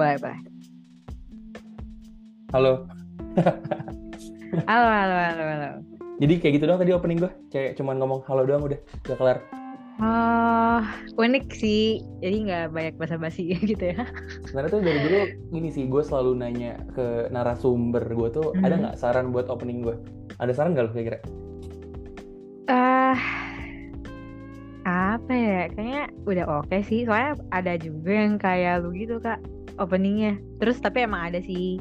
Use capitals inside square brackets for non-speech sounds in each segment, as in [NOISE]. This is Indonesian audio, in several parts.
Boleh, boleh. Halo. Halo, halo, halo, halo. Jadi kayak gitu doang tadi opening gue. Kayak cuman ngomong halo doang udah. Udah kelar. Oh, unik sih. Jadi nggak banyak basa-basi [LAUGHS] gitu ya. Sebenarnya tuh dari dulu gini sih, gue selalu nanya ke narasumber gue tuh, ada Mhm. nggak saran buat opening gue? Ada saran nggak lo kira-kira? Ah, apa ya? Kayaknya udah oke sih. Soalnya ada juga yang kayak lu gitu, Kak, openingnya. Terus tapi emang ada sih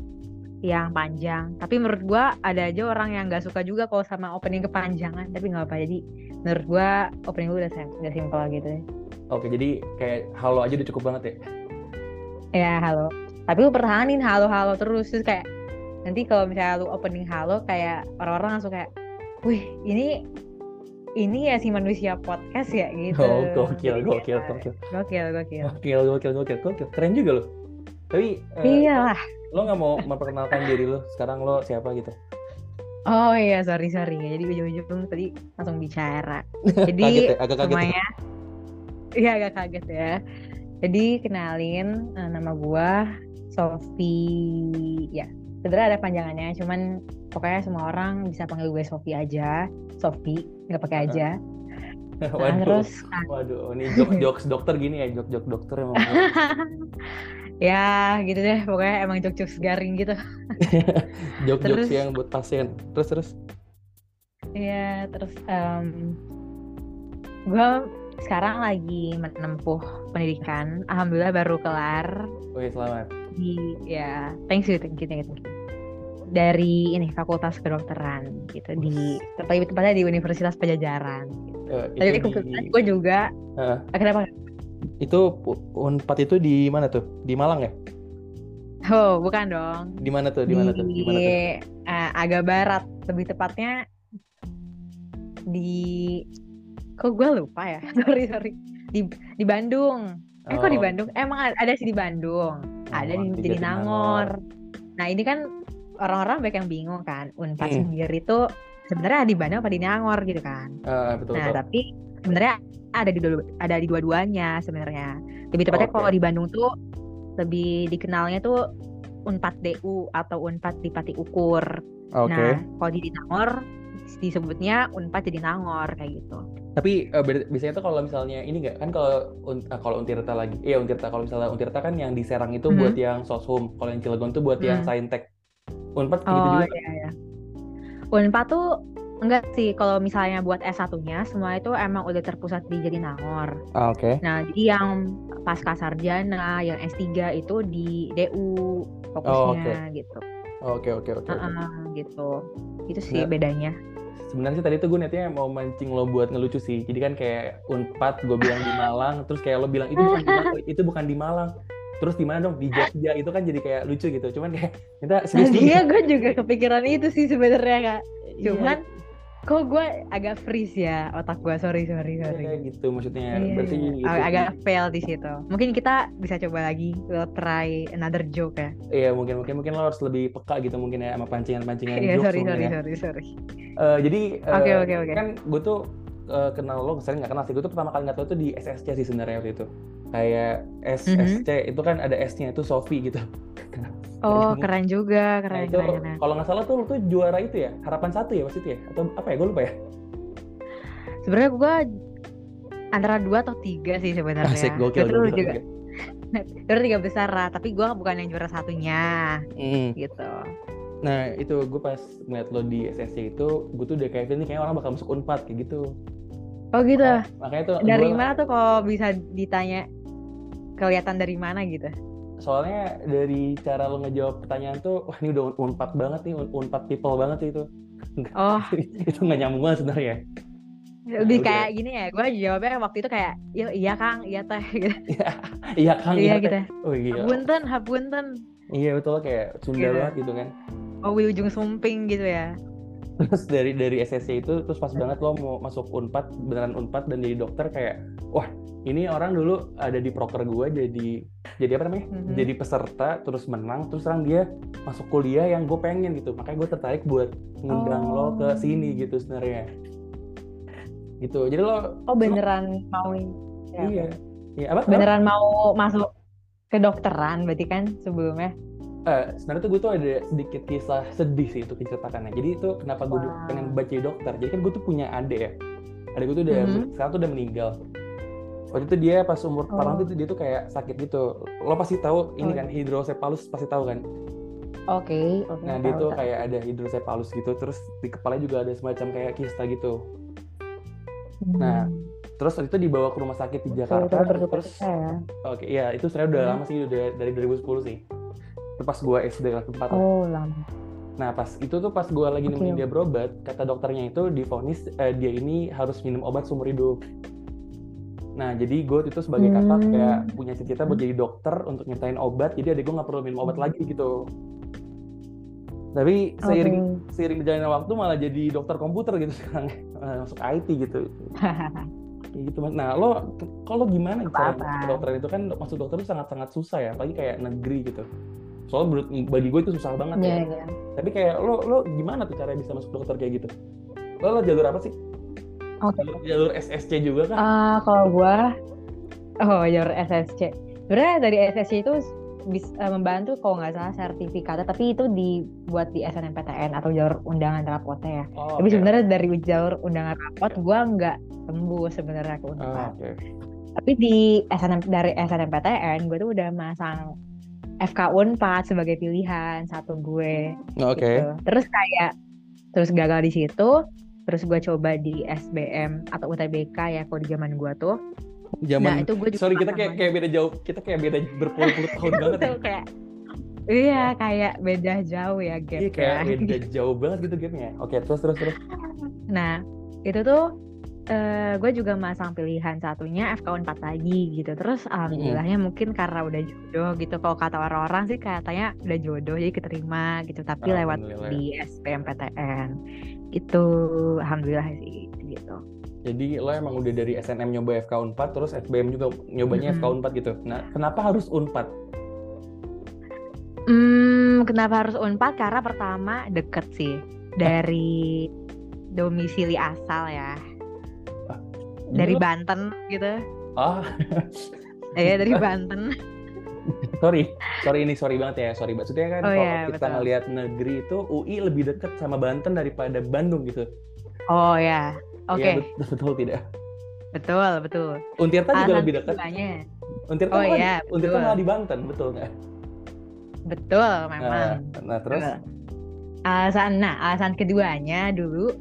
yang panjang. Tapi menurut gua ada aja orang yang nggak suka juga kalau sama opening kepanjangan. Tapi nggak apa. Jadi menurut gua opening lu udah, sim- udah simpel gitu. Oke, jadi kayak halo aja udah cukup banget ya? Ya, halo. Tapi lu pertahanin halo-halo terus. Terus kayak nanti kalau misalnya lu opening halo kayak orang-orang langsung kayak, wih ini ini ya si manusia podcast ya gitu. Oh, gokil, gokil, gokil. Gokil, gokil. Gokil, gokil, gokil, gokil. Keren juga lo. Tapi eh, Iyalah. lo nggak mau memperkenalkan diri lo? Sekarang lo siapa gitu? Oh iya, sorry sorry. Jadi ujung-ujung tadi langsung bicara. [LAUGHS] Jadi Kaget ya? Agak kaget ya? semuanya, iya agak kaget ya. Jadi kenalin eh, nama gua Sofi. Ya, sebenarnya ada panjangannya. Cuman pokoknya semua orang bisa panggil gue Sofi aja. Sofi, nggak pakai aja. [LAUGHS] Nah, Waduh, terus waduh. Ini jokes-jokes dokter gini ya, jokes-jokes dokter emang. [LAUGHS] ya gitu deh. Pokoknya emang jok-jok garing gitu. [LAUGHS] Jokes-jokes Terus- yang buat pasien. Terus, terus. Iya, terus em gue sekarang lagi menempuh pendidikan. Alhamdulillah baru kelar Oke, selamat. di ya thanks you thank you thank you, thank you. dari ini Fakultas Kedokteran gitu di lebih tepatnya di Universitas Pajajaran. Gitu. Eh, Tapi di, gue juga ah, kenapa? Itu Unpad itu di mana tuh? Di Malang ya? Oh bukan dong Di mana tuh? Di mana tuh? Di mana tuh? eh, agak barat lebih tepatnya di kok gue lupa ya [LAUGHS] sorry sorry di di Bandung eh kok di Oh. Bandung emang ada, ada sih di Bandung ada Oh, di di Jatinangor nah ini kan orang-orang banyak yang bingung kan Unpad Hmm. sendiri tuh sebenarnya di Bandung apa di Nangor gitu kan Eh, betul nah betul. tapi sebenarnya ada di dua ada di dua-duanya sebenarnya lebih tepatnya Oke. kalau di Bandung tuh lebih dikenalnya tuh Unpad DU atau Unpad Dipati Ukur Oke. Nah, kalau di Nangor disebutnya Unpad jadi Nangor kayak gitu. Tapi beda- biasanya tuh kalau misalnya ini nggak kan kalau un, eh, kalau Untirta lagi, iya Untirta kalau misalnya Untirta kan yang di Serang itu Mhm. buat yang soshum, kalau yang Cilegon tuh buat yang Hmm. saintek. Unpad gitu Oh juga. iya ya. Unpad tuh enggak sih kalau misalnya buat S1-nya semua itu emang udah terpusat di Jatinangor. Ah, Oke. Nah, jadi yang pasca sarjana, yang S3 itu di DU fokusnya gitu. Oke oke oke. oke. Heeh, gitu. Itu sih Nggak. bedanya. Sebenarnya sih tadi tuh gue niatnya mau mancing lo buat ngelucu sih. Jadi kan kayak Unpad gue bilang di Malang, [LAUGHS] terus kayak lo bilang itu bukan di Malang, [LAUGHS] itu bukan di Malang. Terus di mana dong? Di Jogja itu kan jadi kayak lucu gitu. Cuman kayak kita serius. Iya, gue juga kepikiran itu sih sebenarnya kak. Iya, Cuman kok gue agak freeze ya otak gue. Sorry, sorry, sorry. iya, gitu maksudnya. Iya, Berarti iya. gitu. Ag- agak fail di situ. Mungkin kita bisa coba lagi, we'll try another joke ya. Iya mungkin mungkin mungkin lo harus lebih peka gitu mungkin ya sama pancingan-pancingan Iya, jokes sorry, mungkin sorry, ya. sorry, sorry. Eh, jadi eh, Oke, oke, oke. kan gue tuh eh, kenal lo sering nggak kenal sih gue tuh pertama kali nggak tahu tuh di SSC sih sebenarnya waktu itu kayak SSC itu kan ada S-nya itu Sofi gitu [LAUGHS] Oh, Nah, keren juga, Nah, keren, itu keren, keren. kalau nggak salah tuh lo tuh juara itu ya harapan satu ya itu ya atau apa ya gue lupa ya Sebenarnya gue antara dua atau tiga sih sebenarnya. asik gokil Betul gokil, juga. gokil. [LAUGHS] Juara tiga besar lah, tapi gue bukan yang juara satunya, Mm. gitu. nah itu gue pas ngeliat lo di SSC itu gue tuh udah kayak feeling kayak orang bakal masuk unpad kayak gitu Oh gitu. Nah, makanya tuh Dari gua- mana tuh kalau bisa ditanya kelihatan dari mana gitu? Soalnya dari cara lo ngejawab pertanyaan tuh wah ini udah unpad banget nih un- unpad people banget itu Oh, [LAUGHS] itu nggak nyambung banget sebenarnya lebih udah. kayak gini ya. Gue jawabnya waktu itu kayak, [LAUGHS] iya, iya Kang, iya teh, gitu. iya kang Iya iya gitu. oh iya Hapunten, hapunten. iya betul kayak Sunda Gitu. banget gitu kan Oh, Wilujeng Sumping gitu ya. Terus dari dari SSC itu terus pas banget lo mau masuk unpad beneran unpad dan jadi dokter kayak wah ini orang dulu ada di proker gue jadi jadi apa namanya? Mhm. jadi peserta terus menang terus sekarang dia masuk kuliah yang gue pengen gitu. Makanya gue tertarik buat ngundang lo ke Oh. sini gitu sebenarnya. Gitu. Jadi lo Oh beneran mau ya, iya iya apa? Beneran mau masuk kedokteran berarti kan sebelumnya Eh, sebenarnya tuh gue tuh ada sedikit kisah sedih sih itu diceritakannya. Jadi itu kenapa gue Wow. pengen baca dokter. Jadi kan gue tuh punya adik ya. Adik gue tuh udah Mhm. sekarang tuh udah meninggal. Waktu itu dia pas umur Oh. parang tuh dia tuh kayak sakit gitu. Lo pasti tahu ini Oh. kan hidrosepalus pasti tahu kan. oke oke Nah dia tuh kayak ada hidrosepalus gitu. Terus di kepalanya juga ada semacam kayak kista gitu. nah, Hmm. Terus waktu itu dibawa ke rumah sakit di Jakarta. Terus cita ya. oke iya itu sebenarnya udah Hmm. lama sih udah dari 2010 sih. Itu pas gue SD kelas 4 oh lama Nah pas itu tuh pas gue lagi Oke. nemenin dia berobat, kata dokternya itu divonis eh, dia ini harus minum obat seumur hidup. Nah jadi gue itu sebagai kakak Hmm. kayak punya cita-cita buat jadi dokter untuk nyiptain obat, jadi adik gue nggak perlu minum obat Hmm. lagi gitu. Tapi seiring Oke. seiring berjalannya waktu malah jadi dokter komputer gitu sekarang, [LAUGHS] masuk IT gitu. [LAUGHS] Kayak gitu mas. Nah lo kalau gimana cara masuk kedokteran itu kan masuk dokter itu sangat-sangat susah ya, apalagi kayak negeri gitu. Soalnya menurut bagi gue itu susah banget ya. Iya, iya. Tapi kayak lo lo gimana tuh cara bisa masuk dokter kayak gitu? Lo, lo jalur apa sih? Oke. Jalur, jalur SSC juga kan? Ah, kalau gua oh jalur SSC. Sebenarnya dari SSC itu bisa membantu kalau nggak salah sertifikatnya, tapi itu dibuat di SNMPTN atau jalur undangan rapotnya ya. Oh, Tapi oke. sebenarnya dari jalur undangan rapot gua nggak tembus sebenarnya ke Ah, Unpad. oke. Tapi di SNM dari SNMPTN gue tuh udah masang FK Unpad sebagai pilihan satu gue Oke. gitu. Terus kayak terus gagal di situ, terus gue coba di SBM atau UTBK ya kalau di zaman gue tuh. Zaman Nah itu gue juga sorry kita kayak kayak beda jauh, kita kayak beda berpuluh-puluh tahun banget ya. Tuh kayak iya kayak beda jauh ya gap Iya kayak ya. beda jauh banget gitu gamenya. Oke terus terus terus. Nah itu tuh eh gue juga masang pilihan satunya FK Unpad lagi gitu. Terus alhamdulillahnya mungkin karena udah jodoh gitu. Kalau kata orang-orang sih katanya udah jodoh jadi keterima gitu. Tapi lewat di SBMPTN gitu. Alhamdulillah sih gitu. Jadi lo emang udah dari SNM nyoba FK Unpad, terus SBM juga nyobanya Mm-mm. FK Unpad gitu. Nah kenapa harus Unpad? Hmm, kenapa harus Unpad? Karena pertama deket sih dari domisili asal ya. Dari Banten gitu. Ah Eh dari Banten. sorry, sorry ini sorry banget ya, sorry maksudnya kan Oh kalau iya, kita betul. ngelihat negeri itu UI lebih deket sama Banten daripada Bandung gitu. Oh ya. Oke, Iya, betul, betul tidak? betul, betul. Untirta juga lebih dekat. Untirta Oh malah iya, di, Untirta betul. malah di Banten, betul nggak? Betul, Nah, memang. nah terus Betul. Alasan, nah alasan keduanya dulu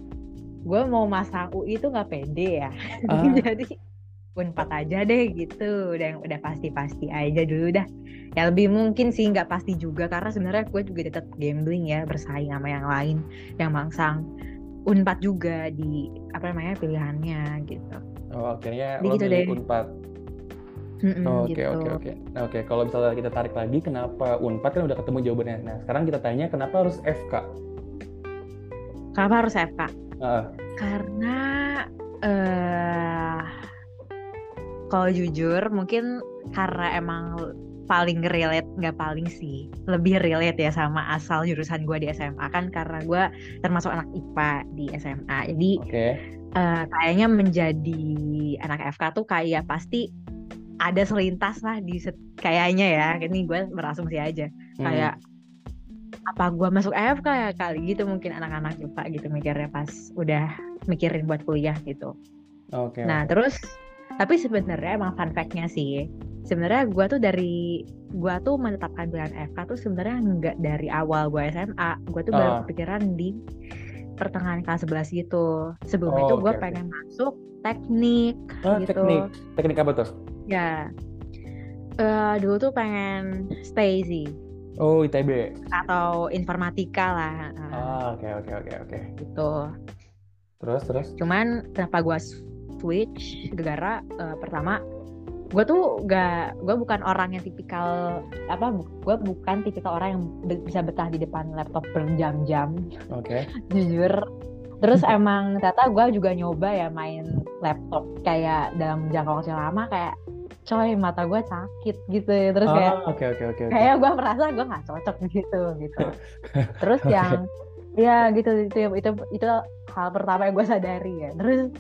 gue mau masang UI itu nggak pede ya. Ah. [LAUGHS] Jadi Unpad aja deh gitu, udah yang udah pasti-pasti aja dulu dah. Ya lebih mungkin sih nggak pasti juga karena sebenarnya gue juga tetap gambling ya bersaing sama yang lain yang mangsang Unpad juga di apa namanya pilihannya gitu. oh, akhirnya Jadi lo gitu deh. Unpad. Oh, Oke gitu. oke oke. Nah, Oke kalau misalnya kita tarik lagi, kenapa Unpad kan udah ketemu jawabannya. Nah sekarang kita tanya kenapa harus FK? Kenapa harus FK? Karena eh kalau jujur mungkin karena emang paling relate nggak paling sih lebih relate ya sama asal jurusan gue di SMA kan karena gue termasuk anak IPA di SMA jadi Oke. eh, kayaknya menjadi anak FK tuh kayak pasti ada selintas lah di kayaknya ya. Ini gue berasumsi aja. Hmm. kayak apa gua masuk AFK ya kali gitu mungkin anak-anak IPA gitu mikirnya pas udah mikirin buat kuliah gitu. Oke. Nah terus tapi sebenarnya emang fun fact-nya sih sebenarnya gua tuh dari gua tuh menetapkan pilihan FK tuh sebenarnya nggak dari awal gua SMA gua tuh baru Ah. kepikiran di pertengahan kelas 11 gitu sebelum Oh, itu oke, oke. pengen masuk teknik Ah, gitu. teknik. Teknik apa tuh? ya Eh, dulu tuh pengen stay sih Oh ITB. atau informatika lah eh, Ah oke oke oke oke. gitu. Terus terus. Cuman kenapa gua switch gara eh, pertama gue tuh gak gue bukan orang yang tipikal apa gue bukan tipikal orang yang be- bisa betah di depan laptop berjam-jam Oke. [LAUGHS] jujur terus emang ternyata gue juga nyoba ya main laptop kayak dalam jangka waktu yang lama kayak coy mata gue sakit gitu terus kayak Ah, oke oke oke. oke. kayak gue merasa gue nggak cocok [LAUGHS] gitu gitu terus Oke. yang ya gitu itu itu itu hal pertama yang gue sadari ya terus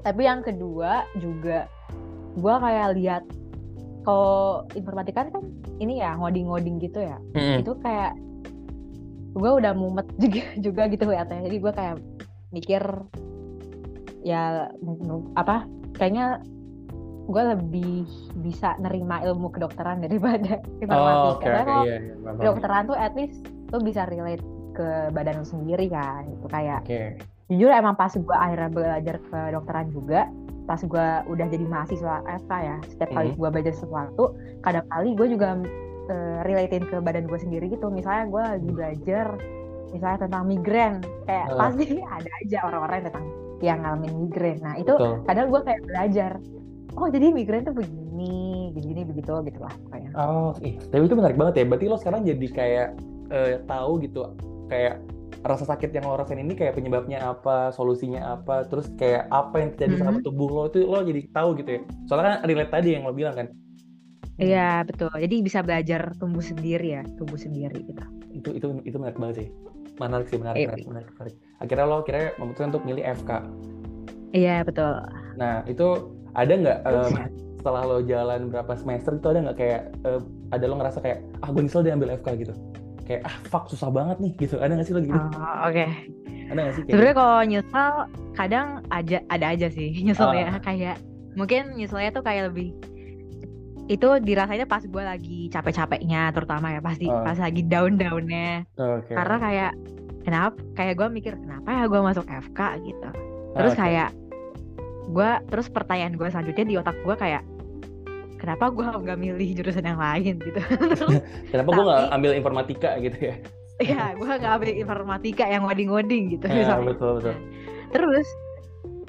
tapi yang kedua juga gue kayak lihat kalau informatika kan ini ya ngoding-ngoding gitu ya Mm-mm. itu kayak gue udah mumet [LAUGHS] juga juga gitu liatnya jadi gue kayak mikir ya apa kayaknya gue lebih bisa nerima ilmu kedokteran daripada [LAUGHS] Oh, informatika karena oke kalau iya iya paham, paham. kedokteran tuh at least lo bisa relate ke badan lo sendiri kan itu kayak Oke. jujur emang pas gue akhirnya belajar ke dokteran juga pas gue udah jadi mahasiswa FK ya setiap kali Mhm. gue belajar sesuatu kadang kali gue juga eh, relatein ke badan gue sendiri gitu misalnya gue lagi belajar misalnya tentang migrain kayak Ah. pasti [LAUGHS] ada aja orang-orang yang tentang yang ngalamin migrain nah itu Betul. kadang gue kayak belajar oh jadi migrain tuh begini begini begitu gitu lah pokoknya Oh, ih, tapi itu menarik banget ya. Berarti lo sekarang jadi kayak eh, tahu gitu, kayak rasa sakit yang lo rasain ini kayak penyebabnya apa, solusinya apa, terus kayak apa yang terjadi sama Mhm. tubuh lo itu lo jadi tahu gitu ya. Soalnya kan relate tadi yang lo bilang kan. iya betul jadi bisa belajar tumbuh sendiri ya tumbuh sendiri gitu Itu itu itu menarik banget sih. Menarik sih, menarik, Iya. menarik, menarik, menarik. Akhirnya lo akhirnya memutuskan untuk milih FK. iya betul Nah, itu ada nggak em, setelah lo jalan berapa semester itu ada nggak kayak eh, ada lo ngerasa kayak ah gue nyesel dia ambil FK gitu. Kayak ah fuck susah banget nih gitu. Ada nggak sih lo gitu? Oh, oke Ada nggak sih kayak Sebenarnya kalau nyesal kadang aja ada aja sih [LAUGHS] nyesel ya Ah. kayak mungkin nyeselnya tuh kayak lebih itu dirasainnya pas gue lagi capek-capeknya terutama ya pasti Ah. pas lagi down-downnya Oke. karena kayak kenapa kayak gue mikir kenapa ya gue masuk FK gitu terus Oke. kayak gue terus pertanyaan gue selanjutnya di otak gue kayak kenapa gue nggak milih jurusan yang lain? [LAUGHS] Gitu. Kenapa gue nggak ambil informatika gitu ya? ya gue nggak ambil informatika yang ngoding-ngoding gitu Ya, misalnya. betul betul. Terus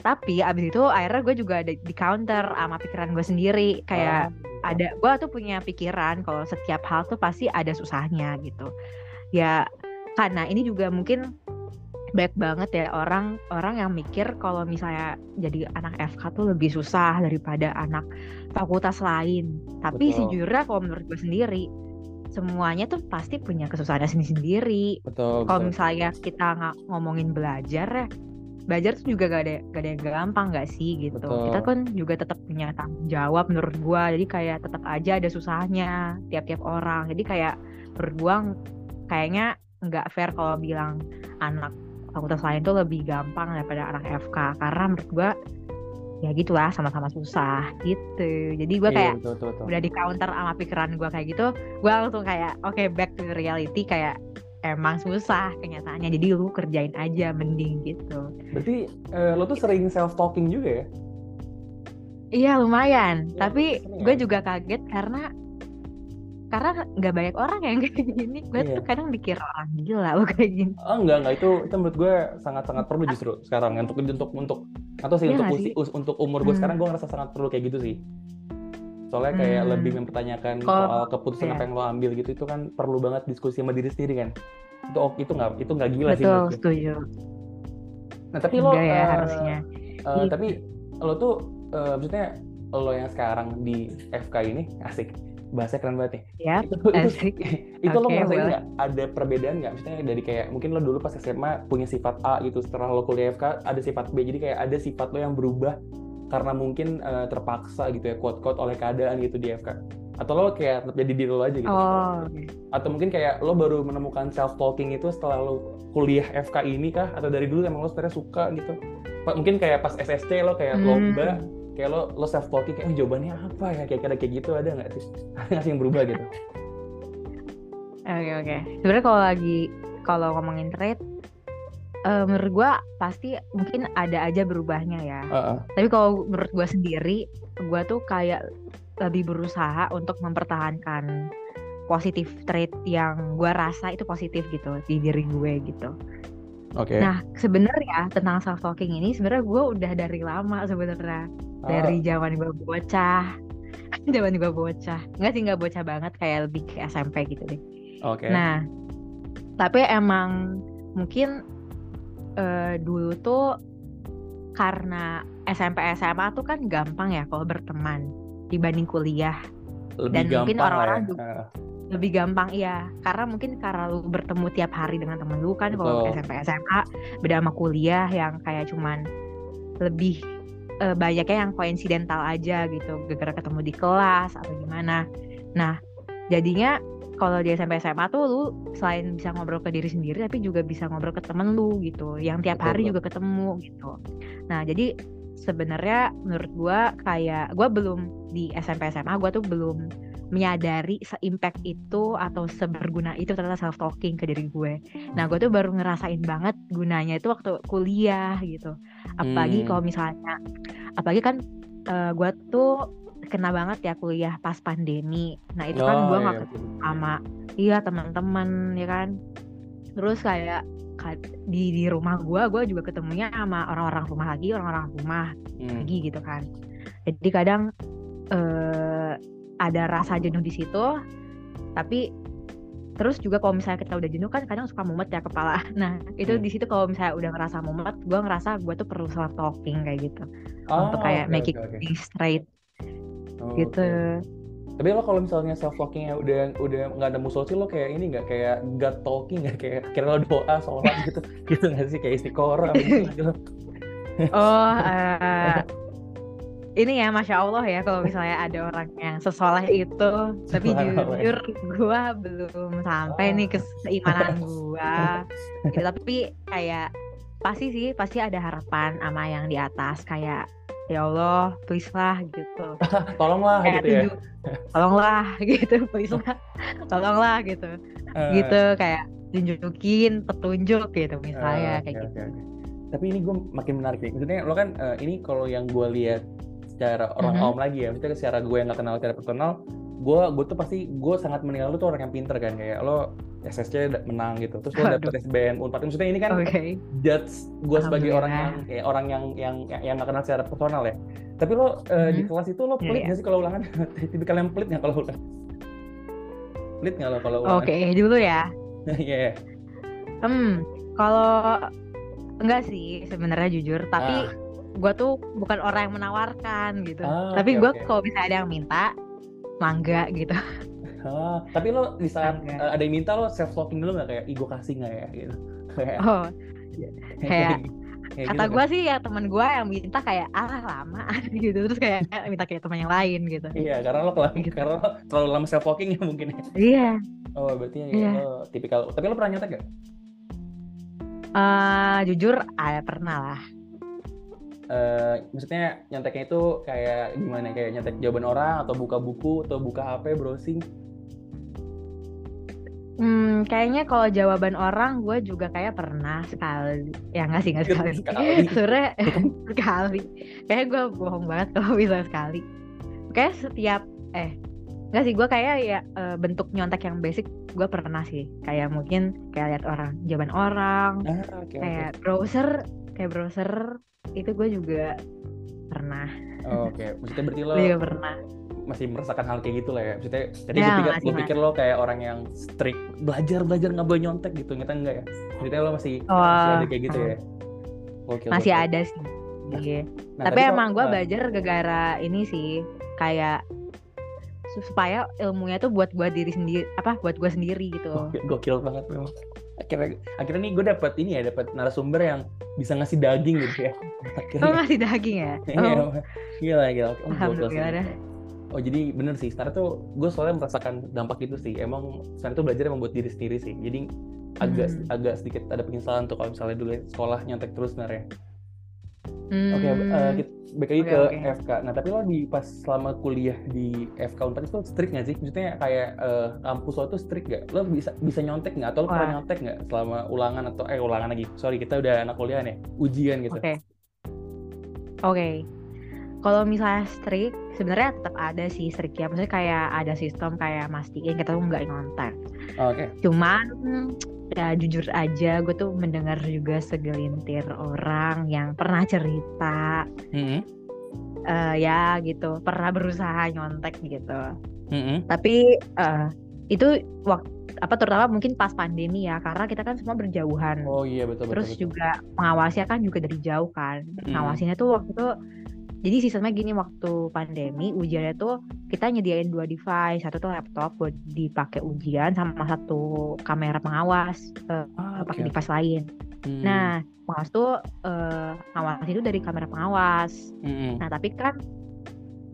tapi abis itu akhirnya gue juga ada di counter sama pikiran gue sendiri kayak Ah, ada gue tuh punya pikiran kalau setiap hal tuh pasti ada susahnya gitu. Ya karena ini juga mungkin baik banget ya orang orang yang mikir kalau misalnya jadi anak FK tuh lebih susah daripada anak fakultas lain tapi Betul. sejujurnya kalau menurut gue sendiri semuanya tuh pasti punya kesusahannya sendiri-sendiri betul. kalau misalnya kita nggak ngomongin belajar ya belajar tuh juga gak ada gak ada yang gampang gak sih gitu Betul. kita kan juga tetap punya tanggung jawab menurut gua jadi kayak tetap aja ada susahnya tiap-tiap orang jadi kayak menurut gua kayaknya nggak fair kalau bilang anak fakultas lain tuh lebih gampang daripada anak FK karena menurut gua ya gitulah sama-sama susah gitu jadi gua Iya, kayak betul, betul, betul. udah di counter sama pikiran gue kayak gitu gue langsung kayak oke back to reality kayak emang susah kenyataannya jadi lu kerjain aja mending gitu Berarti eh, lo tuh sering self talking juga ya? iya lumayan Iya, tapi sering gue ya? juga kaget karena karena nggak banyak orang yang [LAUGHS] kayak gini gue Iya. tuh kadang dikira orang gila lo kayak gini Oh enggak enggak itu itu menurut gue sangat sangat perlu justru sekarang untuk untuk untuk atau sih Iya untuk usi, sih? us- untuk umur gue Hmm. sekarang gue ngerasa sangat perlu kayak gitu sih. Soalnya kayak Hmm. lebih mempertanyakan Kalau- soal keputusan iya. apa yang lo ambil gitu itu kan perlu banget diskusi sama diri sendiri kan. Itu oh, itu nggak itu nggak gila sih betul menurut gue. setuju Nah tapi lo enggak ya eh, harusnya Iya. tapi lo tuh eh, maksudnya lo yang sekarang di FK ini asik bahasa keren banget nih. ya Itu, itu, asik [LAUGHS] itu lo Oke, ngerasain nggak ada perbedaan nggak? Misalnya dari kayak mungkin lo dulu pas SMA punya sifat A gitu, setelah lo kuliah FK ada sifat B, jadi kayak ada sifat lo yang berubah karena mungkin eh, terpaksa gitu ya, quote-quote oleh keadaan gitu di FK. Atau lo kayak jadi diri lo aja gitu? oh Atau mungkin kayak lo baru menemukan self talking itu setelah lo kuliah FK ini kah? Atau dari dulu emang lo sebenarnya suka gitu? Mungkin kayak pas SSC lo kayak Hmm. lomba, kayak lo lo self talking kayak oh, jawabannya apa ya? Kayak kira kayak gitu ada nggak sih? [LAUGHS] Ada nggak sih yang berubah gitu? Oke oke. Sebenarnya kalau lagi kalau ngomongin trade, eh, menurut gua pasti mungkin ada aja berubahnya ya. Heeh. Tapi kalau menurut gua sendiri, gua tuh kayak lebih berusaha untuk mempertahankan positif trait yang gua rasa itu positif gitu di diri gue gitu. Oke. Nah sebenarnya tentang self talking ini sebenarnya gue udah dari lama sebenarnya dari zaman gue bocah, [LAUGHS] zaman gue bocah. Nggak sih nggak bocah banget kayak lebih ke SMP gitu deh. Oke. Nah, tapi emang mungkin eh, dulu tuh karena SMP SMA tuh kan gampang ya kalau berteman dibanding kuliah. lebih dan mungkin orang-orang ya. juga- Heeh. Lebih gampang iya, karena mungkin karena lu bertemu tiap hari dengan temen lu kan kalau. SMP SMA beda sama kuliah yang kayak cuman lebih eh, banyaknya yang koinsidental aja gitu gara-gara ketemu di kelas atau gimana nah jadinya kalau di SMP SMA tuh lu selain bisa ngobrol ke diri sendiri tapi juga bisa ngobrol ke temen lu gitu yang tiap hari betul. juga ketemu gitu nah jadi sebenarnya menurut gua kayak gua belum di SMP SMA gua tuh belum menyadari se-impact itu atau seberguna itu ternyata self talking ke diri gue. Nah, gue tuh baru ngerasain banget gunanya itu waktu kuliah gitu. Apalagi Hmm. kalau misalnya apalagi kan eh, gue tuh kena banget ya kuliah pas pandemi. Nah, itu kan Oh, gue iya, nggak betul, ketemu sama iya teman-teman ya kan. Terus kayak ka- di di rumah gue, gue juga ketemunya sama orang-orang rumah lagi, orang-orang rumah Hmm. lagi gitu kan. Jadi kadang eh, ada rasa jenuh di situ, tapi terus juga kalau misalnya kita udah jenuh kan kadang suka mumet ya kepala. [LAUGHS] Nah itu Hmm. di situ kalau misalnya udah ngerasa mumet, gue ngerasa gue tuh perlu self talking kayak gitu Ah, untuk kayak oke, making oke. things straight Oh, gitu. oke. Tapi lo kalau misalnya self talkingnya udah udah nggak ada musolci lo kayak ini nggak kayak God talking nggak kayak kira lo doa sholat gitu [LAUGHS] gitu nggak sih kayak istiqoroh [LAUGHS] gitu. Oh, eh, ini ya, masya Allah ya kalau misalnya ada orang yang sesoleh itu, tapi jujur gue belum sampai nih ke keimanan gue. Gitu, tapi kayak pasti sih, pasti ada harapan sama yang di atas kayak ya Allah, please lah gitu. [LAUGHS] Tolonglah Kayak gitu ya. tolonglah [LAUGHS] gitu, please lah, tolonglah gitu, Eh, gitu kayak tunjukin petunjuk gitu misalnya eh, kayak oke, gitu. oke. Tapi ini gue makin menarik nih. Maksudnya lo kan eh, ini kalau yang gue lihat secara orang Mhm. awam lagi ya, maksudnya secara gue yang nggak kenal secara personal, gue gue tuh pasti gue sangat menilai lo tuh orang yang pinter kan kayak lo SSC menang gitu, terus lo dapet SBM Unpad. Maksudnya ini kan Oke, judge gue sebagai orang yang kayak orang yang yang yang nggak kenal secara personal ya. Tapi lo eh, di Mhm. kelas itu lo pelit iya. nggak sih kalau ulangan? [LAUGHS] Tipikal yang pelit nggak kalau ulangan? Pelit nggak lo kalau ulangan? Oke dulu ya. [LAUGHS] Iya. Hmm, kalau enggak sih sebenarnya jujur, tapi Ah. Gue tuh bukan orang yang menawarkan gitu. Ah, tapi oke, gue oke. kalau misalnya ada yang minta, mangga gitu. Ah, tapi lo di saat eh, ada yang minta lo self talking dulu nggak kayak gue kasih nggak ya gitu [LAUGHS] kayak Oh, [LAUGHS] kayak kayak kata gitu gue kan? sih ya teman gue yang minta kayak ah lama [LAUGHS] gitu, terus kayak minta kayak teman yang lain gitu. iya karena lo kelam Gitu. karena lo terlalu lama self talking ya mungkin ya Iya, oh berarti ya Iya. lo tipikal tapi lo pernah nyontek gak? eh jujur ah pernah lah. Eh, maksudnya nyonteknya itu kayak gimana kayak nyontek jawaban orang atau buka buku atau buka HP browsing Hmm, kayaknya kalau jawaban orang gue juga kayak pernah sekali. Ya nggak sih nggak sekali. Sekali. [LAUGHS] Sebenernya [LAUGHS] sekali. Kayak gue bohong banget kalau bisa sekali. Kayak setiap eh nggak sih gue kayak ya eh, bentuk nyontek yang basic gue pernah sih. Kayak mungkin kayak lihat orang jawaban orang, ah oke kayak browser, kayak browser itu gue juga pernah. Oh, oke maksudnya berarti lo juga pernah. masih merasakan hal kayak gitu lah ya maksudnya tadi Ya, gue pikir masih, gue pikir lo kayak orang yang strict belajar belajar nggak boleh nyontek gitu ternyata enggak ya maksudnya lo masih masih Oh, ada kayak gitu ya Oke, Masih oke. ada sih. Iya. Nah, Tapi emang gue ah, belajar gara-gara ini sih kayak su- supaya ilmunya tuh buat gue diri sendiri apa buat gue sendiri gitu. Gokil banget memang. Akhirnya, akhirnya nih gue dapat ini ya, dapat narasumber yang bisa ngasih daging gitu ya. Oh Akhirnya. masih daging ya? [LAUGHS] Iya, Oh, gila, gila. Oh, Alhamdulillah dah. Oh jadi bener sih, sekarang tuh gue soalnya merasakan dampak itu sih. Emang sekarang tuh belajar emang buat diri sendiri sih. Jadi agak Hmm. agak sedikit ada penyesalan tuh kalau misalnya dulu sekolah nyontek terus sebenarnya. Hmm, Oke, eh, kita balik lagi Oke, ke oke. FK. Nah, tapi lo di pas selama kuliah di FK Unpad itu strict nggak sih? Maksudnya kayak eh, kampus lo tuh strict nggak? Lo bisa bisa nyontek nggak? Atau lo pernah Wah. nyontek nggak selama ulangan atau eh ulangan lagi? Sorry, kita udah anak kuliah nih, ujian gitu. Oke. Oke. Kalau misalnya strict, sebenarnya tetap ada sih strict ya. Maksudnya kayak ada sistem kayak mastiin kita tuh nggak nyontek. Oke. Cuman ya jujur aja gue tuh mendengar juga segelintir orang yang pernah cerita Mm-mm. eh, ya gitu pernah berusaha nyontek gitu Mm-mm. tapi eh, itu waktu apa terutama mungkin pas pandemi ya karena kita kan semua berjauhan Oh iya betul betul. terus betul. juga mengawasinya kan juga dari jauh kan Hmm. ngawasinya tuh waktu itu jadi sistemnya gini waktu pandemi ujiannya tuh kita nyediain dua device satu tuh laptop buat dipakai ujian sama satu kamera pengawas eh, Ah, pakai oke. device lain Hmm. Nah, pengawas tuh eh, ngawas itu dari kamera pengawas. Mm-mm. Nah, tapi kan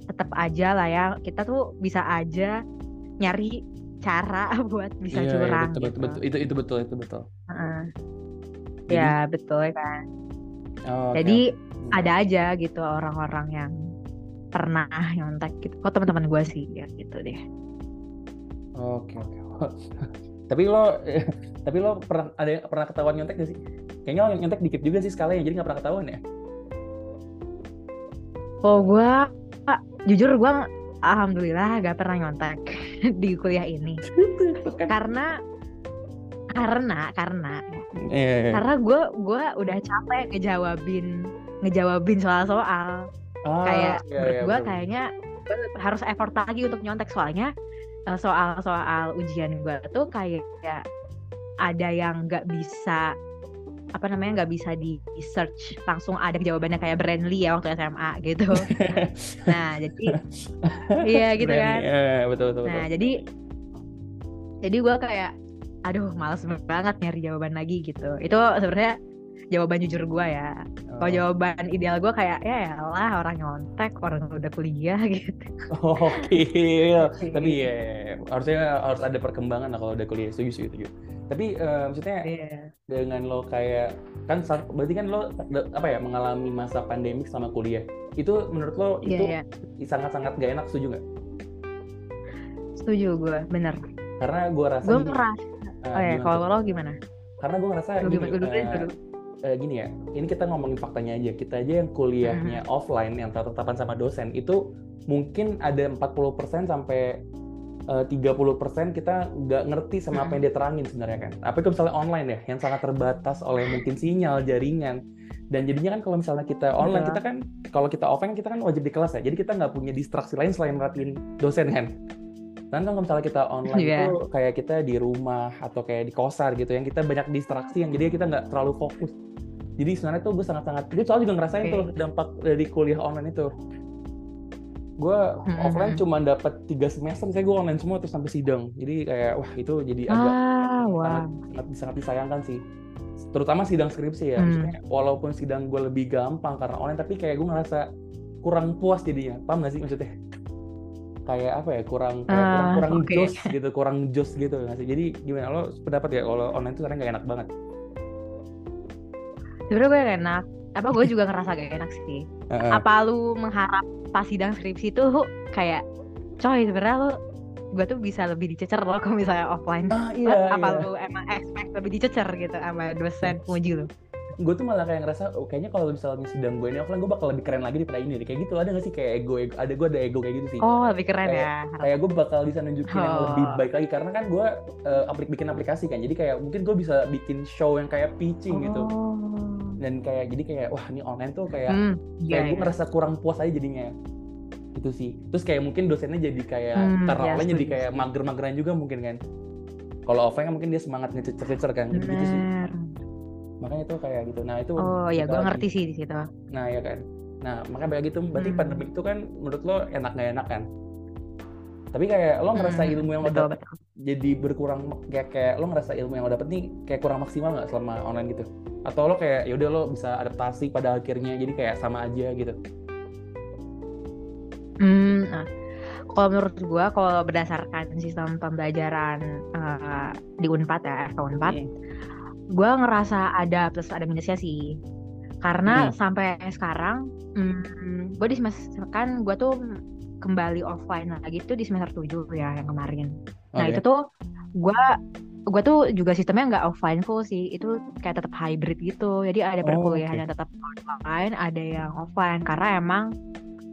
tetap aja lah ya, kita tuh bisa aja nyari cara [LAUGHS] buat bisa Iya, iya, curang betul, gitu. betul. Itu itu betul, itu betul. Heeh. Jadi- Ya, betul kan. Oh, oke, Jadi. Ada aja gitu orang-orang yang pernah nyontek gitu. Kok teman-teman gue sih ya gitu deh. Oke, oke. [LAUGHS] tapi lo [LAUGHS] tapi lo pernah ada pernah ketahuan nyontek gak sih? Kayaknya lo nyontek dikit juga sih skalanya, jadi nggak pernah ketahuan ya? Oh gue, jujur gue alhamdulillah gak pernah nyontek [LAUGHS] di kuliah ini. Kan? Karena karena karena Iya, iya. karena gue gue udah capek ngejawabin ngejawabin soal-soal. Ah, kayak iya, menurut iya, gue kayaknya harus effort lagi untuk nyontek. Soalnya eh, soal-soal ujian gue tuh kayak ada yang nggak bisa apa namanya nggak bisa di search langsung ada jawabannya kayak Brandly ya waktu SMA gitu. [LAUGHS] Nah jadi iya gitu kan. Iya, betul, betul, nah betul. jadi jadi gue kayak aduh males banget nyari jawaban lagi gitu. Itu sebenarnya jawaban jujur gue ya kalau Oh. jawaban ideal gue kayak ya lah orang nyontek orang udah kuliah [LAUGHS] gitu [LAUGHS] Oke, tapi ya harusnya harus ada perkembangan lah kalau udah kuliah setuju setuju. setuju. Tapi eh, maksudnya Iya. dengan lo kayak kan berarti kan lo apa ya mengalami masa pandemik sama kuliah itu menurut lo Iya, itu iya. sangat-sangat gak enak setuju nggak? setuju gue bener Karena gue rasa gue merasa eh, oh ya gimana kalau lo gimana karena gue ngerasa Lu gini, gimana gue dulu eh, dulu. Eh, gini ya, ini kita ngomongin faktanya aja. Kita aja yang kuliahnya Mm-hmm. offline yang tetap-tetapan sama dosen itu mungkin ada 40% sampai eh, 30% kita nggak ngerti sama apa yang dia terangin sebenarnya kan. Apa itu misalnya online ya, yang sangat terbatas oleh mungkin sinyal, jaringan. Dan jadinya kan kalau misalnya kita online, Betul. kita kan kalau kita offline kita kan wajib di kelas ya. Jadi kita nggak punya distraksi lain selain merhatiin dosen kan. Kan kalau misalnya kita online Iya. itu kayak kita di rumah atau kayak di kosan gitu yang kita banyak distraksi yang jadi kita nggak terlalu fokus. Jadi sebenarnya tuh gue sangat-sangat, gue soalnya juga ngerasain Oke. tuh dampak dari kuliah online itu. Gue Mm-mm. offline cuma dapat tiga semester, saya gue online semua terus sampai sidang. Jadi kayak wah itu jadi agak ah wah sangat, sangat sangat disayangkan sih. Terutama sidang skripsi ya. Hmm. Walaupun sidang gue lebih gampang karena online, tapi kayak gue ngerasa kurang puas jadinya. Paham gak sih maksudnya? Kayak apa ya? Kurang kayak kurang, Ah, kurang oke. jos gitu, kurang jos gitu nggak sih? Jadi gimana lo pendapat ya kalau online tuh sekarang nggak enak banget? sebenarnya gue enak apa gue juga ngerasa gak enak sih Heeh. apa lu mengharap pas sidang skripsi tuh kayak coy sebenarnya lu gue tuh bisa lebih dicecer loh kalau misalnya offline Ah iya, apa iya. lu emang expect lebih dicecer gitu sama dosen penguji lu gue tuh malah kayak ngerasa oh, kayaknya kalau misalnya sidang gue ini offline gue bakal lebih keren lagi daripada ini deh. kayak gitu ada gak sih kayak ego, ego ada gue ada ego kayak gitu sih oh lebih keren ya kayak gue bakal bisa nunjukin yang Oh. lebih baik lagi karena kan gue eh, aplik bikin aplikasi kan jadi kayak mungkin gue bisa bikin show yang kayak pitching gitu Oh. dan kayak jadi kayak wah ini online tuh kayak Hmm, kayak iya, gue iya. ngerasa kurang puas aja jadinya itu sih terus kayak mungkin dosennya jadi kayak Hmm, karena ya, online jadi kayak mager-mageran juga mungkin kan kalau offline kan mungkin dia semangat ngecer-cecer kan gitu, gitu sih. Makanya tuh kayak gitu nah itu Oh ya gue ngerti sih di situ. Nah ya kan. Nah makanya kayak gitu. Berarti Hmm. pandemi itu kan menurut lo enak nggak enak kan? Tapi kayak lo ngerasa Hmm, ilmu yang lo dapet betul. jadi berkurang kayak kayak lo ngerasa ilmu yang lo dapet nih kayak kurang maksimal nggak selama online gitu? Atau lo kayak yaudah lo bisa adaptasi pada akhirnya jadi kayak sama aja gitu? Hmm, nah, kalau menurut gua kalau berdasarkan sistem pembelajaran eh, di Unpad ya, FK Unpad, Hmm. Gua ngerasa ada plus ada minusnya sih. Karena Hmm. sampai sekarang, hmm, gue di semester kan gue tuh kembali offline lagi tuh di semester 7 ya yang kemarin. Nah Oke. itu tuh gue gue tuh juga sistemnya nggak offline full sih, itu kayak tetap hybrid gitu. Jadi ada Oh, perkuliahan oke. yang tetap online, ada yang offline karena emang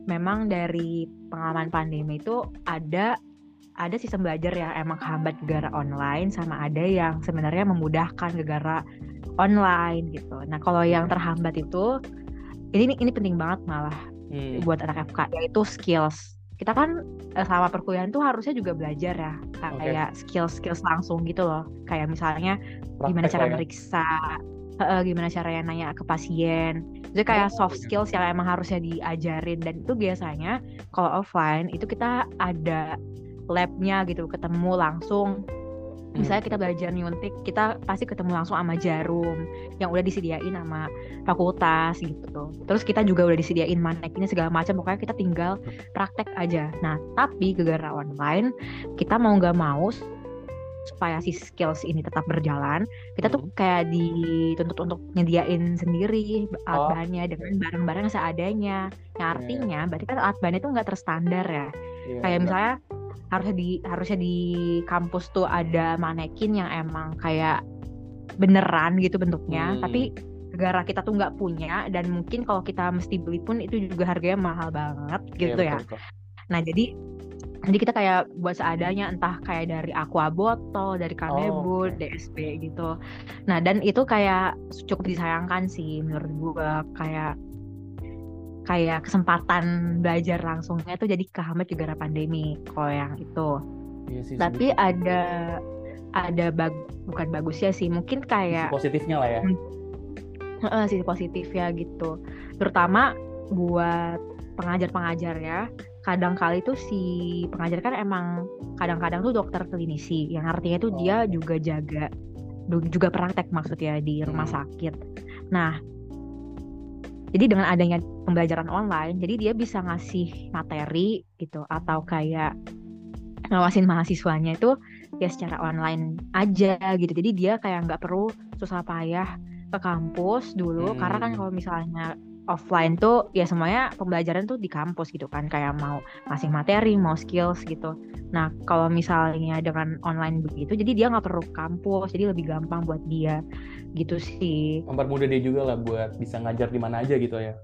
memang dari pengalaman pandemi itu ada ada sistem belajar yang emang hambat gara online sama ada yang sebenarnya memudahkan gara online gitu. Nah kalau yang terhambat itu ini ini penting banget malah Hmm. buat anak FK yaitu skills. Kita kan eh, selama perkuliahan tuh harusnya juga belajar ya kayak skills-skills langsung gitu loh. Kayak misalnya gimana Praktek cara lah ya. meriksa, eh, gimana caranya nanya ke pasien. Itu kayak Oh, soft iya. skills yang emang harusnya diajarin dan itu biasanya kalau offline itu kita ada labnya gitu, ketemu langsung. Misalnya kita belajar nyuntik kita pasti ketemu langsung sama jarum yang udah disediain sama fakultas gitu. Terus kita juga udah disediain manekinnya segala macam pokoknya kita tinggal praktek aja. Nah tapi gara-gara online kita mau nggak mau supaya si skills ini tetap berjalan kita tuh Hmm. kayak dituntut untuk nyediain sendiri alat Oh. bahannya dengan barang-barang seadanya. Yang Iya. artinya berarti kan alat bahannya tuh nggak terstandar ya. Iya, kayak misalnya harusnya di harusnya di kampus tuh ada manekin yang emang kayak beneran gitu bentuknya Hmm. tapi gara kita tuh nggak punya dan mungkin kalau kita mesti beli pun itu juga harganya mahal banget Iya, gitu ya betul, betul. nah jadi jadi kita kayak buat seadanya entah kayak dari aqua botol dari Oh, kanebo oke. DSP gitu nah dan itu kayak cukup disayangkan sih menurut gua kayak kayak kesempatan belajar langsungnya tuh jadi kehambat juga gara pandemi kalau yang itu. Iya sih, tapi ada ada bag, bukan bagusnya sih mungkin Sisi kayak positifnya lah ya. Heeh, sisi positif ya gitu. Terutama buat pengajar-pengajar ya kadang kali tuh si pengajar kan emang kadang-kadang tuh dokter klinisi yang artinya tuh dia juga jaga juga praktek maksudnya di rumah Hmm. sakit. Nah jadi dengan adanya pembelajaran online jadi dia bisa ngasih materi gitu atau kayak ngawasin mahasiswanya itu ya secara online aja gitu jadi dia kayak nggak perlu susah payah ke kampus dulu karena kan Hmm. kalau misalnya offline tuh ya semuanya pembelajaran tuh di kampus gitu kan kayak mau ngasih materi mau skills gitu nah kalau misalnya dengan online begitu jadi dia nggak perlu kampus jadi lebih gampang buat dia gitu sih Mempermudah dia juga lah buat bisa ngajar di mana aja gitu ya.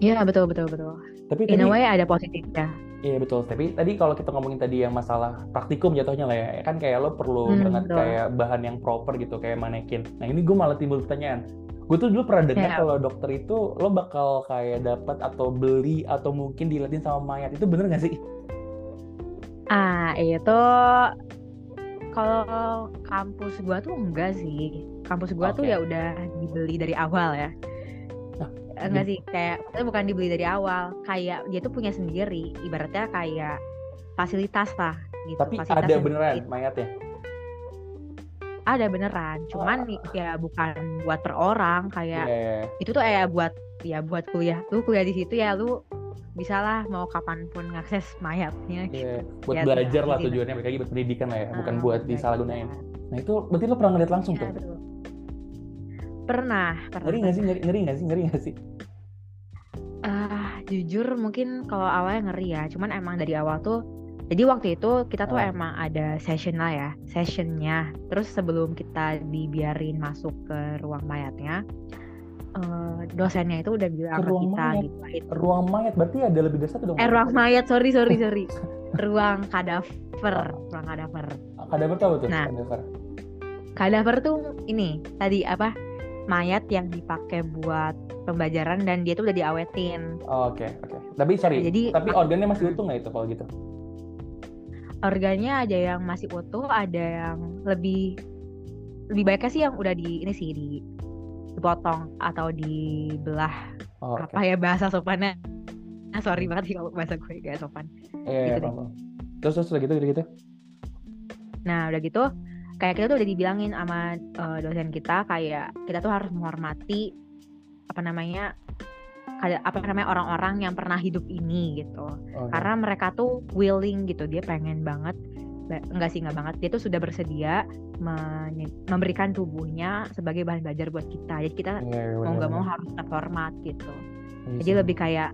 Iya betul betul betul Tapi in tadi a way ada positifnya Iya betul. Tapi tadi kalau kita ngomongin tadi yang masalah praktikum jatuhnya lah ya, kan kayak lo perlu Hmm, banget betul. kayak bahan yang proper gitu, kayak manekin. Nah ini gue malah timbul pertanyaan. Gue tuh dulu pernah dengar Ya. kalau dokter itu lo bakal kayak dapat atau beli atau mungkin diliatin sama mayat. Itu bener gak sih? Ah, itu kalau kampus gua tuh enggak sih. Kampus gua tuh Oke. ya udah dibeli dari awal ya. Ah, Enggak sih, kayak bukan dibeli dari awal, kayak dia tuh punya sendiri. Ibaratnya kayak fasilitas lah gitu. Tapi fasilitas ada beneran dibeli. mayatnya. Ada beneran, cuman Oh. ya bukan buat per orang kayak Iya. itu tuh kayak buat ya buat kuliah. Lu kuliah di situ ya lu bisa lah mau kapan pun ngakses mayatnya Iya. gitu. Buat Ya, belajar lah tujuannya, mereka buat pendidikan lah ya, bukan Ah, buat belajar. disalahgunain. Nah itu berarti lo pernah ngeliat langsung Iya, tuh? betul. Pernah, pernah. Ngeri gak sih? Ngeri, ngeri gak sih? Ngeri gak sih? Ah, jujur mungkin kalau awalnya ngeri ya, cuman emang dari awal tuh jadi waktu itu kita tuh Ah. emang ada session lah ya, sessionnya. Terus sebelum kita dibiarin masuk ke ruang mayatnya, eh, dosennya itu udah bilang Ke kita mayat? gitu. it- Ruang mayat berarti ada lebih dari satu dong? Eh ruang mayat, sorry sorry [LAUGHS] sorry, ruang kadaver, ruang kadaver. Kadaver tau tuh? Nah. Kadaver. Kadaver tuh ini tadi apa? Mayat yang dipakai buat pembelajaran dan dia tuh udah diawetin. Oh, Oke, oke. Tapi sorry, Jadi- tapi organnya masih [CLEARS THROAT] utuh nggak itu kalau gitu? Organnya ada yang masih utuh, ada yang lebih lebih baiknya sih yang udah di ini sih di dipotong atau dibelah Oh, oke. apa ya bahasa sopannya. Nah, sorry banget sih kalau bahasa gue gak sopan. Iya, gitu. Terus terus udah gitu, udah gitu. Nah, udah gitu kayak kita tuh udah dibilangin sama eh, dosen kita kayak kita tuh harus menghormati apa namanya apa namanya orang-orang yang pernah hidup ini gitu. Oke. Karena mereka tuh willing gitu, dia pengen banget ba- enggak sih enggak banget dia tuh sudah bersedia memberikan tubuhnya sebagai bahan belajar buat kita jadi kita Iya, iya, mau nggak mau harus tetap hormat gitu Iya jadi lebih kayak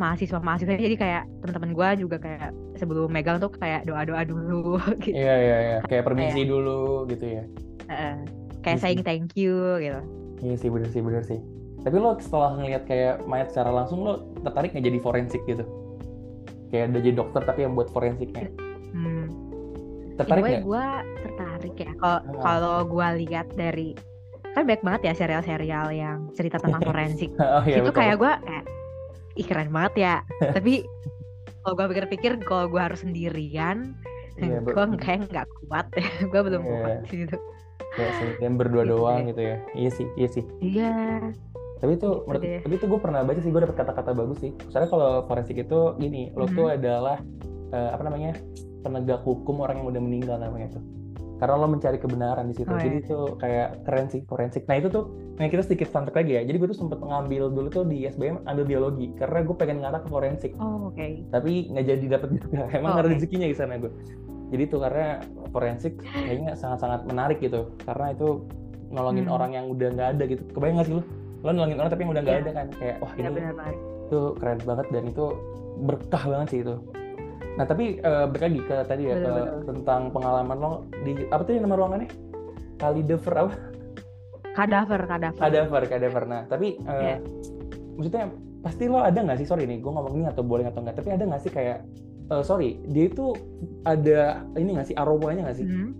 mahasiswa mahasiswa jadi kayak teman-teman gue juga kayak sebelum megang tuh kayak doa doa dulu [LAUGHS] gitu Iya, iya, iya. Kayak permisi dulu gitu ya. Heeh. kayak saying thank you gitu Iya sih, bener sih, bener sih. Tapi lo setelah ngeliat kayak mayat secara langsung, lo tertarik nggak jadi forensik gitu? Kayak udah jadi dokter tapi yang buat forensiknya. hmm. Tertarik nggak? gue tertarik ya kalau Ah. kalau gue lihat dari kan banyak banget ya serial-serial yang cerita tentang [LAUGHS] forensik oh iya, itu betul. kayak gue kayak ih keren banget ya [LAUGHS] tapi kalau gue pikir-pikir kalau gue harus sendirian Iya, [LAUGHS] ber- gue kayak nggak kuat ya gue belum Iya. kuat gitu Kayak yang berdua Gitu doang gitu ya. Iya sih, iya sih. iya Tapi itu, Gitu menurut, tapi itu gue pernah baca sih, gue dapet kata-kata bagus sih. Soalnya kalau forensik itu gini, lo tuh Mhm. adalah eh, apa namanya penegak hukum orang yang udah meninggal namanya tuh. karena lo mencari kebenaran di situ Oh, jadi iya. itu kayak keren sih forensik nah itu tuh nah kita sedikit fun fact lagi ya jadi gue tuh sempet ngambil dulu tuh di SBM ambil biologi karena gue pengen ngarah ke forensik Oh, oke. tapi nggak jadi dapet juga [LAUGHS] emang Oh, karena oke. rezekinya di sana gue jadi tuh karena forensik kayaknya sangat-sangat menarik gitu karena itu nolongin Hmm. orang yang udah nggak ada gitu kebayang nggak sih lo lo nolongin orang tapi yang udah nggak Iya. ada kan kayak wah Iya ini banget. itu keren banget dan itu berkah banget sih itu nah tapi eh, balik lagi ke tadi ya ke Betul-betul. tentang pengalaman lo di apa tadi nama ruangannya Kalidever apa Kadaver, kadaver. Kadaver Kadaver nah tapi eh, Iya. maksudnya pasti lo ada nggak sih sorry nih gue ngomong ini atau boleh atau nggak tapi ada nggak sih kayak eh, sorry dia itu ada ini nggak sih aromanya nggak sih Hmm.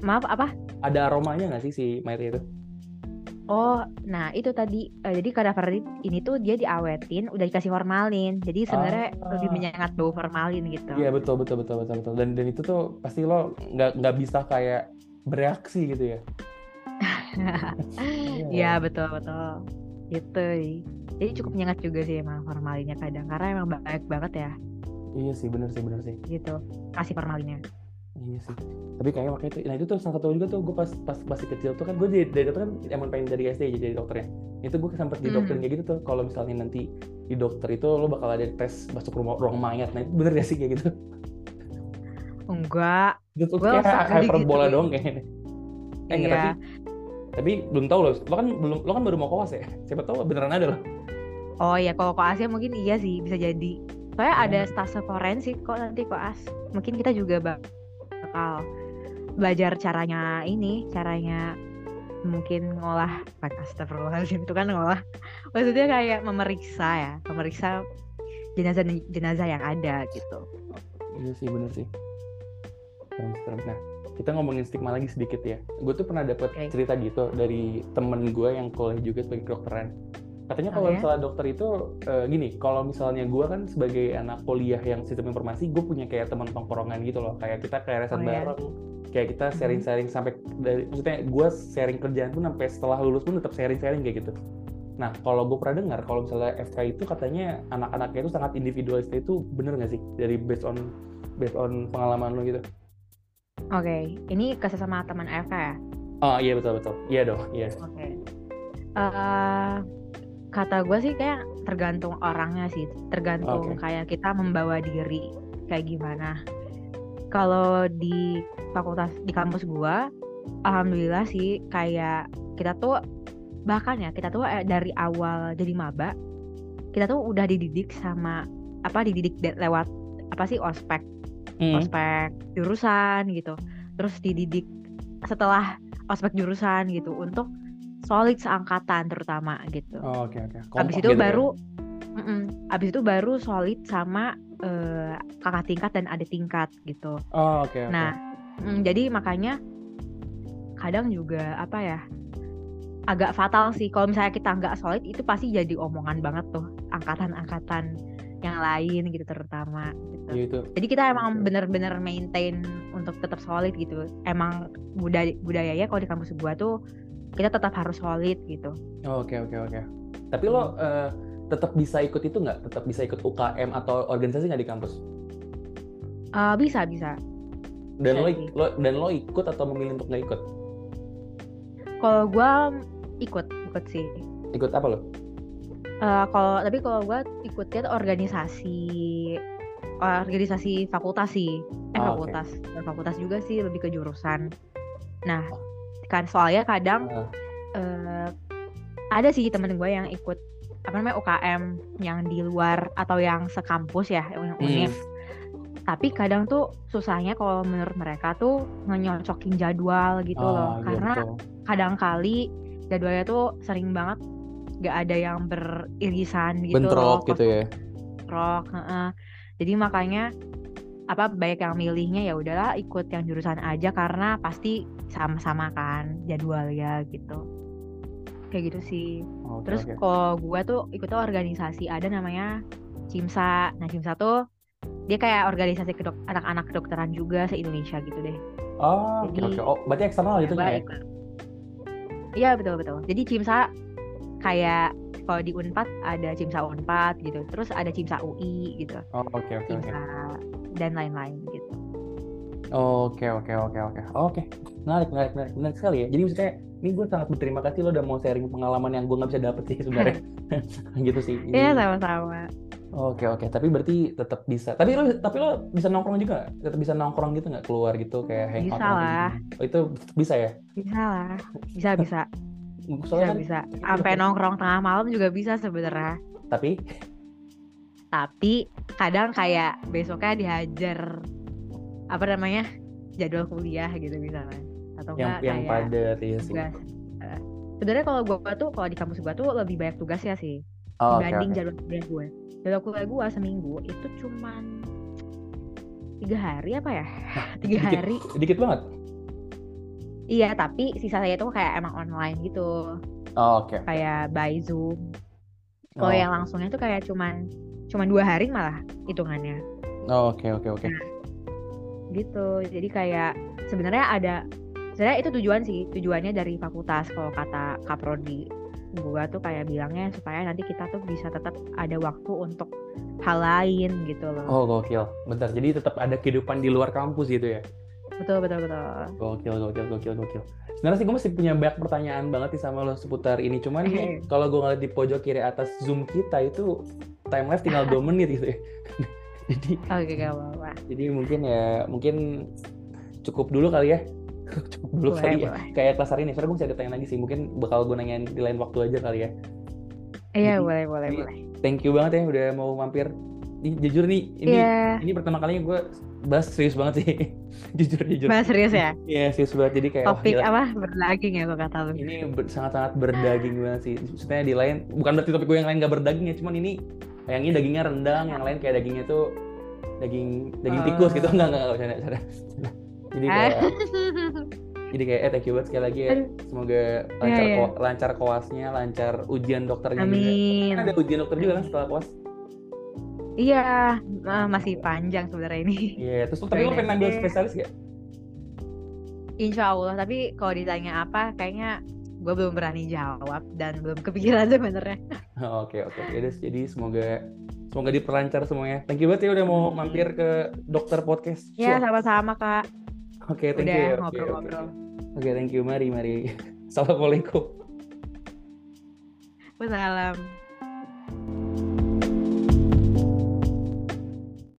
Maaf, apa? ada aromanya nggak sih si mayat itu Oh, nah itu tadi. eh, jadi kadaver ini tuh dia diawetin, udah dikasih formalin. Jadi sebenarnya Ah. lebih menyengat bau formalin gitu. Iya betul betul betul betul betul dan dan itu tuh pasti lo nggak nggak bisa kayak bereaksi gitu ya [LAUGHS] Iya betul betul. Gitu. Jadi cukup menyengat juga sih emang formalinnya kadang karena emang baik banget ya iya sih bener sih bener sih gitu kasih formalinnya. Iya sih. Tapi kayaknya makanya itu, nah itu tuh salah satu juga tuh gue pas pas masih kecil tuh kan gue dari, dari dokter kan emang pengen dari SD aja jadi dokternya. Itu gue sempet di Hmm. dokter kayak gitu tuh. Kalau misalnya nanti di dokter itu lo bakal ada tes masuk rumah ruang mayat. Nah itu bener gak sih kayak gitu? Enggak. Itu tuh kayak hyperbola digituin. doang kayaknya. Eh iya. tapi tapi belum tahu loh. Lo kan belum lo kan baru mau koas ya. Siapa tahu beneran ada loh. Oh ya kalau koas ya mungkin iya sih bisa jadi. Soalnya Hmm. ada stase forensik kok nanti koas. Mungkin kita juga bak- bakal belajar caranya ini, caranya mungkin ngolah astagfirullahaladzim itu kan ngolah maksudnya kayak memeriksa ya memeriksa jenazah jenazah yang ada gitu Iya sih bener sih. Serem, serem. Nah kita ngomongin stigma lagi sedikit ya. Gue tuh pernah dapet Oke. cerita gitu dari temen gue yang kuliah juga sebagai kedokteran. Katanya kalau Oke. misalnya dokter itu eh, gini, kalau misalnya gue kan sebagai anak kuliah yang sistem informasi, gue punya kayak teman tongkrongan gitu loh. Kayak kita kayak reset Oh, iya. bareng, kayak kita sharing-sharing sampai dari, maksudnya gue sharing kerjaan pun sampai setelah lulus pun tetap sharing-sharing kayak gitu. Nah, kalau gue pernah dengar kalau misalnya FK itu katanya anak-anaknya itu sangat individualis itu bener nggak sih dari based on based on pengalaman lo gitu? oke ini kesel sama teman FK ya Oh iya betul betul, iya dong, iya. Oke. Eh, kata gue sih kayak tergantung orangnya sih, tergantung Oke. kayak kita membawa diri kayak gimana. Kalau di fakultas di kampus gua, alhamdulillah sih kayak kita tuh bahkan ya kita tuh eh, dari awal jadi maba, kita tuh udah dididik sama apa dididik lewat apa sih ospek Hmm. ospek jurusan gitu terus dididik setelah ospek jurusan gitu untuk solid seangkatan terutama gitu Oh, Oke oke. abis Kompak itu gitu ya? baru mm-mm, abis itu baru solid sama eh, kakak tingkat dan adik tingkat gitu Oh oke oke. nah mm, jadi makanya kadang juga apa ya agak fatal sih kalau misalnya kita nggak solid itu pasti jadi omongan banget tuh angkatan-angkatan yang lain gitu terutama gitu. Itu. Jadi kita emang bener-bener maintain untuk tetap solid gitu. Emang budaya budayanya kalau di kampus gua tuh kita tetap harus solid gitu. Oh, Oke oke oke. Tapi lo eh, tetap bisa ikut itu nggak? Tetap bisa ikut UKM atau organisasi nggak di kampus? Eh, bisa bisa. Dan Bisa lo, sih. lo dan lo ikut atau memilih untuk nggak ikut? Kalau gua ikut ikut sih. Ikut apa lo? Eh, kalau tapi kalau gua ikutnya organisasi organisasi fakultas sih. Eh oke. fakultas. Dan fakultas juga sih lebih ke jurusan. Nah, kan soalnya kadang eh, ada sih temen gue yang ikut apa namanya UKM yang di luar atau yang sekampus ya yang Hmm. univ. Tapi kadang tuh susahnya kalau menurut mereka tuh ngenyocokin jadwal gitu Ah, loh. iya, Karena betul. kadang kali jadwalnya tuh sering banget gak ada yang beririsan gitu loh. bentrok gitu ya. Bentrok, heeh. Jadi makanya apa baik yang milihnya ya udahlah ikut yang jurusan aja karena pasti sama-sama kan jadwalnya gitu. Kayak gitu sih. Oke, Terus oke. kalau gue tuh ikutnya organisasi ada namanya CIMSA. Nah CIMSA tuh dia kayak organisasi kedok anak-anak kedokteran juga se Indonesia gitu deh. Oh, oke Jadi- oke. Oh, berarti eksternal gitu ya? ikut. Iya betul betul. Jadi CIMSA kayak kalau di Unpad ada CIMSA Unpad gitu. Terus ada CIMSA UI gitu. Oh, oke oke oke. CIMSA dan lain-lain gitu. Oke, oke, oke, oke. Oke, menarik, menarik, menarik, menarik sekali ya. Jadi maksudnya, ini gue sangat berterima kasih lo udah mau sharing pengalaman yang gue nggak bisa dapet sih sebenarnya. [LAUGHS] gitu sih. Iya sama-sama. Oke, oke. Tapi berarti tetap bisa. Tapi lo, tapi lo bisa nongkrong juga? Tetap bisa nongkrong gitu nggak keluar gitu kayak hangout? Bisa gitu? lah. Oh, itu bisa ya? Bisa lah. Bisa bisa. [LAUGHS] Bisa Soalnya kan, bisa. [LAUGHS] Sampai nongkrong tengah malam juga bisa sebenarnya. tapi Tapi kadang kayak besoknya dihajar apa namanya jadwal kuliah gitu misalnya. Atau yang enggak yang kayak padat ya sih. tugas. Eh, Sebenarnya kalau gue tuh kalau di kampus gue tuh lebih banyak tugas ya sih Oh, dibanding oke. jadwal kuliah gue. Jadwal kuliah gue seminggu itu cuman tiga hari apa ya? [LAUGHS] Tiga dikit. hari. Dikit banget. Iya tapi sisanya itu kayak emang online gitu, Oh, oke. kayak by zoom. Kalau Oh. yang langsungnya tuh kayak cuman cuman dua hari malah hitungannya Oh, Oke, oke, oke. Gitu. Jadi kayak sebenarnya ada sebenarnya itu tujuan sih tujuannya dari fakultas kalau kata kaprodi gua tuh kayak bilangnya supaya nanti kita tuh bisa tetap ada waktu untuk hal lain gitu loh. Oh, gokil. Bentar, jadi tetap ada kehidupan di luar kampus gitu ya? Betul betul betul. Gokil, gokil, gokil, gokil. Sebenarnya sih gue masih punya banyak pertanyaan banget nih sama lo seputar ini. Cuman kalau gue ngeliat di pojok kiri atas Zoom kita itu time lapse tinggal 2 menit gitu ya. [LAUGHS] jadi, Oke gak apa-apa. jadi mungkin ya, mungkin cukup dulu kali ya. [LAUGHS] cukup dulu Boleh, kali ya. boleh. Kayak kelas hari ini. Soalnya gue masih ada pertanyaan lagi sih. Mungkin bakal gue nanyain di lain waktu aja kali ya. Iya Jadi- boleh boleh jadi- boleh. Thank you banget ya udah mau mampir. Ih, jujur nih, ini Iya. ini pertama kalinya gue bahas serius banget sih. [LAUGHS] jujur, jujur. Bahas serius ya. Iya, serius banget. Jadi kayak, Topik apa berdaging ya lo kata lu. ini ber- sangat-sangat berdaging banget sih. Maksudnya di lain, bukan berarti topik gue yang lain gak berdaging ya, cuman ini yang ini dagingnya rendang, yang lain kayak dagingnya tuh daging daging Oh. tikus gitu enggak enggak enggak bercanda, bercanda. Jadi Ah. kayak jadi kayak eh thank you banget sekali lagi ya. Semoga lancar Iya, iya. ko- lancar koasnya, lancar ujian dokternya juga. Amin. Kan ada ujian dokter juga kan setelah koas. Iya, eh, masih panjang sebenarnya ini. Iya, terus [LAUGHS] tapi lo pengen aja ambil deh. spesialis gak? Insya Allah, tapi kalau ditanya apa, kayaknya gue belum berani jawab dan belum kepikiran sebenarnya. [LAUGHS] Oke oke oke Des. jadi semoga semoga diperlancar semuanya. Thank you banget ya udah mau mampir ke dokter podcast. Ya, Sure. sama-sama kak. Oke, thank Udah you. Oke, ngobrol-ngobrol. Oke, Oke, thank you. Mari, mari. [LAUGHS] Assalamualaikum. Wassalam.